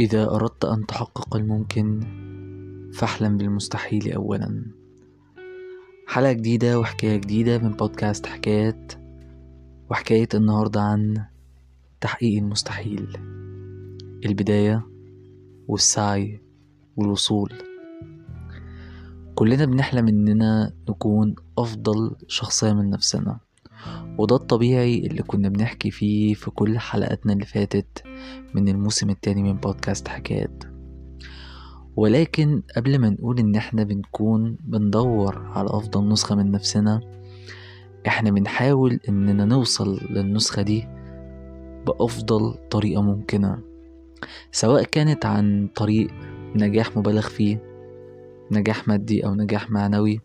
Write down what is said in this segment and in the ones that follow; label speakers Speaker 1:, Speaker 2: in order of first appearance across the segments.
Speaker 1: إذا أردت أن تحقق الممكن فاحلم بالمستحيل أولا. حلقة جديدة وحكاية جديدة من بودكاست حكايات وحكاية النهاردة عن تحقيق المستحيل. البداية والسعي والوصول. كلنا بنحلم إننا نكون أفضل شخصية من نفسنا. وده الطبيعي اللي كنا بنحكي فيه في كل حلقاتنا اللي فاتت من الموسم التاني من بودكاست حكايات. ولكن قبل ما نقول إن إحنا بنكون بندور على أفضل نسخة من نفسنا إحنا بنحاول إننا نوصل للنسخة دي بأفضل طريقة ممكنة سواء كانت عن طريق نجاح مبالغ فيه نجاح مادي أو نجاح معنوي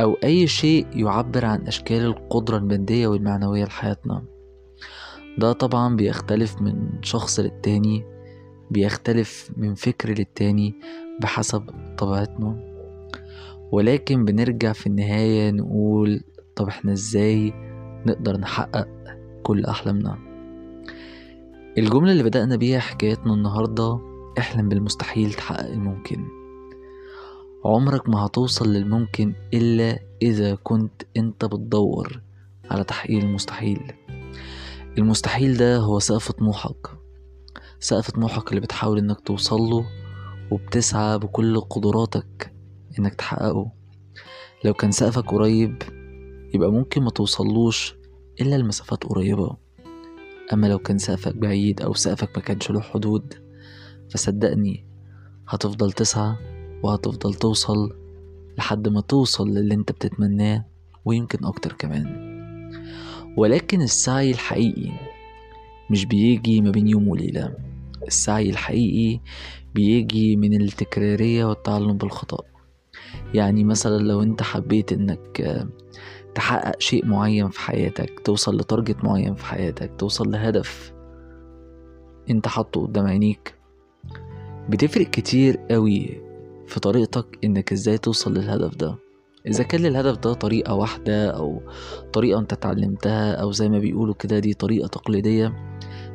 Speaker 1: أو أي شيء يعبر عن أشكال القدرة المادية والمعنوية لحياتنا. ده طبعا بيختلف من شخص للتاني بيختلف من فكر للتاني بحسب طبيعتنا. ولكن بنرجع في النهاية نقول طب إحنا إزاي نقدر نحقق كل أحلامنا؟ الجملة اللي بدأنا بيها حكايتنا النهاردة احلم بالمستحيل تحقق الممكن. عمرك ما هتوصل للممكن إلا إذا كنت أنت بتدور على تحقيق المستحيل. المستحيل ده هو سقف طموحك. سقف طموحك اللي بتحاول إنك توصله وبتسعى بكل قدراتك إنك تحققه. لو كان سقفك قريب يبقى ممكن ما توصلوش إلا لمسافات قريبة. أما لو كان سقفك بعيد أو سقفك ما كانش له حدود فصدقني هتفضل تسعى وهتفضل توصل لحد ما توصل للي انت بتتمناه ويمكن أكتر كمان. ولكن السعي الحقيقي مش بيجي ما بين يوم وليلة. السعي الحقيقي بيجي من التكرارية والتعلم بالخطأ. يعني مثلا لو انت حبيت انك تحقق شيء معين في حياتك توصل لتارجت معين في حياتك توصل لهدف انت حاطه قدام عينيك بتفرق كتير قوي في طريقتك إنك إزاي توصل للهدف ده. إذا كان للهدف ده طريقة واحدة أو طريقة أنت اتعلمتها أو زي ما بيقولوا كده دي طريقة تقليدية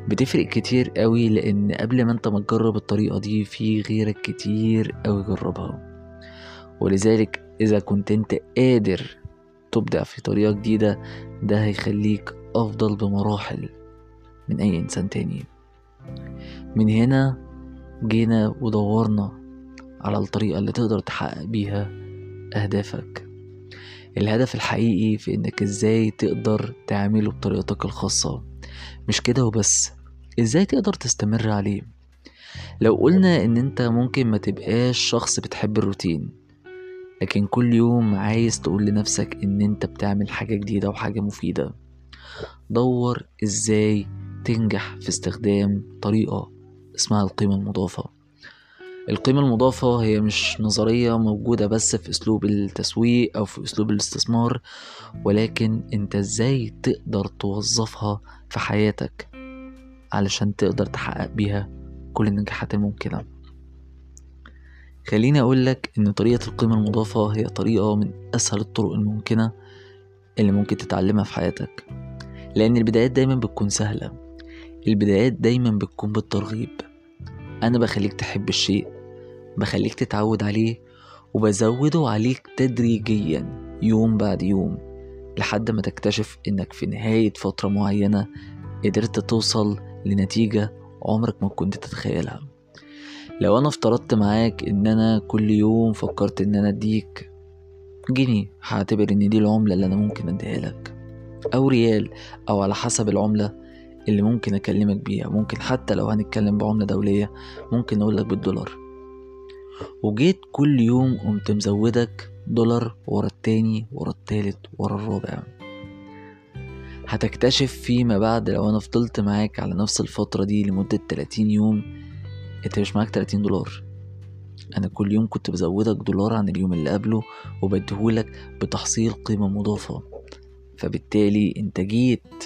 Speaker 1: بتفرق كتير قوي لأن قبل ما أنت ما تجرب الطريقة دي في غيرك كتير قوي جربها. ولذلك إذا كنت أنت قادر تبدع في طريقة جديدة ده هيخليك أفضل بمراحل من أي إنسان تاني. من هنا جينا ودورنا على الطريقة اللي تقدر تحقق بيها أهدافك. الهدف الحقيقي في إنك إزاي تقدر تعمله بطريقتك الخاصة. مش كده وبس إزاي تقدر تستمر عليه؟ لو قلنا إن أنت ممكن ما تبقاش شخص بتحب الروتين لكن كل يوم عايز تقول لنفسك إن أنت بتعمل حاجة جديدة وحاجة مفيدة دور إزاي تنجح في استخدام طريقة اسمها القيمة المضافة. القيمة المضافة هي مش نظرية موجودة بس في أسلوب التسويق أو في أسلوب الاستثمار ولكن أنت إزاي تقدر توظفها في حياتك علشان تقدر تحقق بيها كل النجاحات الممكنة. خليني أقولك إن طريقة القيمة المضافة هي طريقة من أسهل الطرق الممكنة اللي ممكن تتعلمها في حياتك لأن البدايات دايما بتكون سهلة. البدايات دايما بتكون بالترغيب. أنا بخليك تحب الشيء بخليك تتعود عليه وبزوده عليك تدريجيا يوم بعد يوم لحد ما تكتشف إنك في نهاية فترة معينة قدرت توصل لنتيجة عمرك ما كنت تتخيلها. لو أنا افترضت معاك إن أنا كل يوم فكرت إن أنا أديك جنيه هعتبر إن دي العملة اللي أنا ممكن أديها لك. أو ريال أو على حسب العملة اللي ممكن أكلمك بيها. ممكن حتى لو هنتكلم بعملة دولية ممكن اقولك بالدولار. وجيت كل يوم قمت مزودك دولار ورا التاني ورا التالت ورا الرابع. هتكتشف فيما بعد لو أنا فضلت معاك على نفس الفترة دي لمدة 30 يوم أنت مش معاك 30 دولار. أنا كل يوم كنت بزودك دولار عن اليوم اللي قبله وبديهولك بتحصيل قيمة مضافة. فبالتالي أنت جيت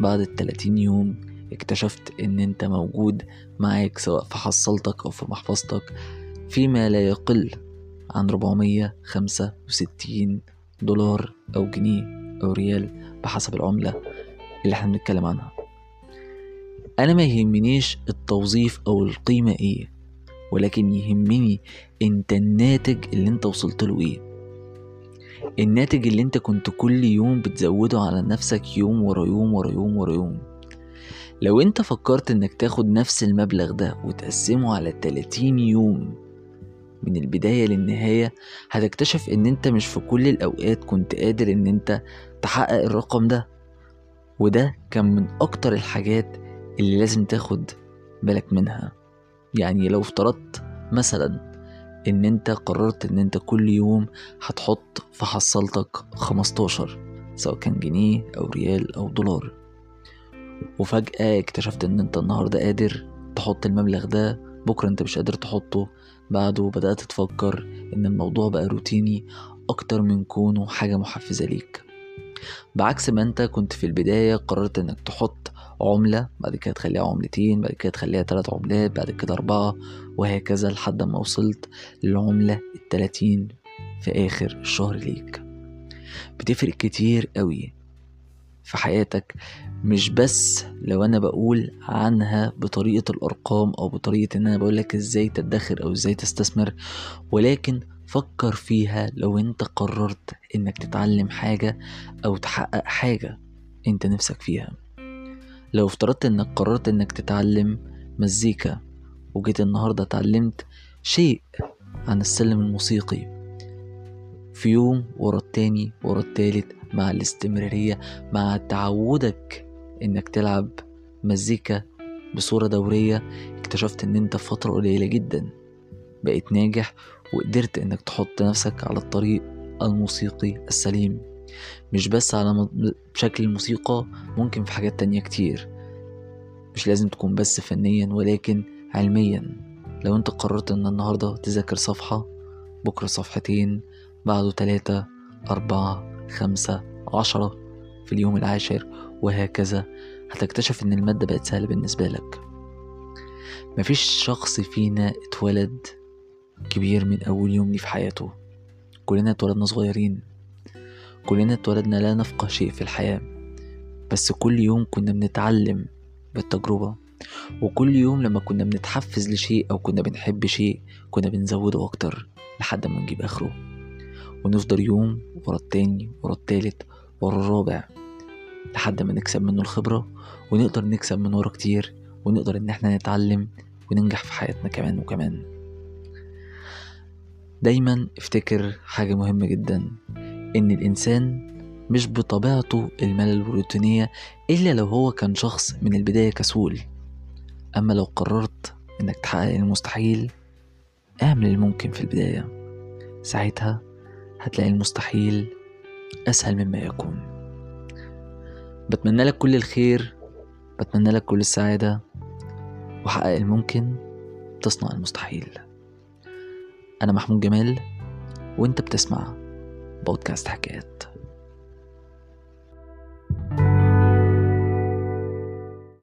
Speaker 1: بعد التلاتين يوم اكتشفت إن أنت موجود معاك سواء في حصلتك أو في محفظتك. فيما لا يقل عن 465 دولار أو جنيه أو ريال بحسب العملة اللي إحنا بنتكلم عنها. أنا ما يهمنيش التوظيف أو القيمة إيه ولكن يهمني أنت الناتج اللي أنت وصلت له إيه. الناتج اللي أنت كنت كل يوم بتزوده على نفسك يوم ورا يوم ورا يوم ورا يوم. لو أنت فكرت إنك تاخد نفس المبلغ ده وتقسمه على 30 يوم من البداية للنهاية هتكتشف إن أنت مش في كل الأوقات كنت قادر إن أنت تحقق الرقم ده. وده كان من أكتر الحاجات اللي لازم تاخد بالك منها. يعني لو افترضت مثلا إن أنت قررت إن أنت كل يوم هتحط في حصلتك 15 سواء كان جنيه أو ريال أو دولار وفجأة اكتشفت إن أنت النهاردة قادر تحط المبلغ ده بكرة انت مش قادر تحطه. بعده بدأت تفكر إن الموضوع بقى روتيني أكتر من كونه حاجة محفزة ليك. بعكس ما انت كنت في البداية قررت إنك تحط عملة بعد كده تخليها عملتين بعد كده تخليها تلات عملات بعد كده أربعة وهكذا لحد ما وصلت للعملة التلاتين في آخر الشهر ليك. بتفرق كتير قوي في حياتك مش بس لو أنا بقول عنها بطريقة الأرقام أو بطريقة إن أنا بقولك إزاي تدخر أو إزاي تستثمر ولكن فكر فيها لو أنت قررت إنك تتعلم حاجة أو تحقق حاجة أنت نفسك فيها. لو افترضت إنك قررت إنك تتعلم مزيكا وجيت النهاردة اتعلمت شيء عن السلم الموسيقي في يوم ورا التاني ورا التالت مع الاستمرارية مع تعودك إنك تلعب مزيكا بصورة دورية اكتشفت إن أنت في فترة قليلة جدا بقيت ناجح وقدرت إنك تحط نفسك على الطريق الموسيقي السليم. مش بس على شكل الموسيقى ممكن في حاجات تانية كتير. مش لازم تكون بس فنيا ولكن علميا. لو أنت قررت إن النهاردة تذاكر صفحة بكرة صفحتين بعده تلاتة أربعة خمسة عشرة في اليوم العاشر وهكذا. هتكتشف إن المادة بقت سهلة بالنسبة لك. مفيش شخص فينا اتولد كبير من أول يوم ليه في حياته. كلنا اتولدنا صغيرين. كلنا اتولدنا لا نفقه شيء في الحياة. بس كل يوم كنا بنتعلم بالتجربة. وكل يوم لما كنا بنتحفز لشيء أو كنا بنحب شيء كنا بنزوده أكتر لحد ما نجيب آخره. ونفضل يوم ورا التاني ورا التالت ورا الرابع لحد ما نكسب منه الخبرة ونقدر نكسب من ورا كتير ونقدر إن إحنا نتعلم وننجح في حياتنا كمان وكمان. دايما افتكر حاجة مهمة جدا إن الإنسان مش بطبيعته الملل والروتينية إلا لو هو كان شخص من البداية كسول. أما لو قررت إنك تحقق المستحيل اعمل الممكن في البداية. ساعتها هتلاقي المستحيل أسهل مما يكون. بتمنى لك كل الخير بتمنى لك كل السعادة وحقق الممكن تصنع المستحيل. أنا محمود جمال وأنت بتسمع بودكاست حكايات. thank you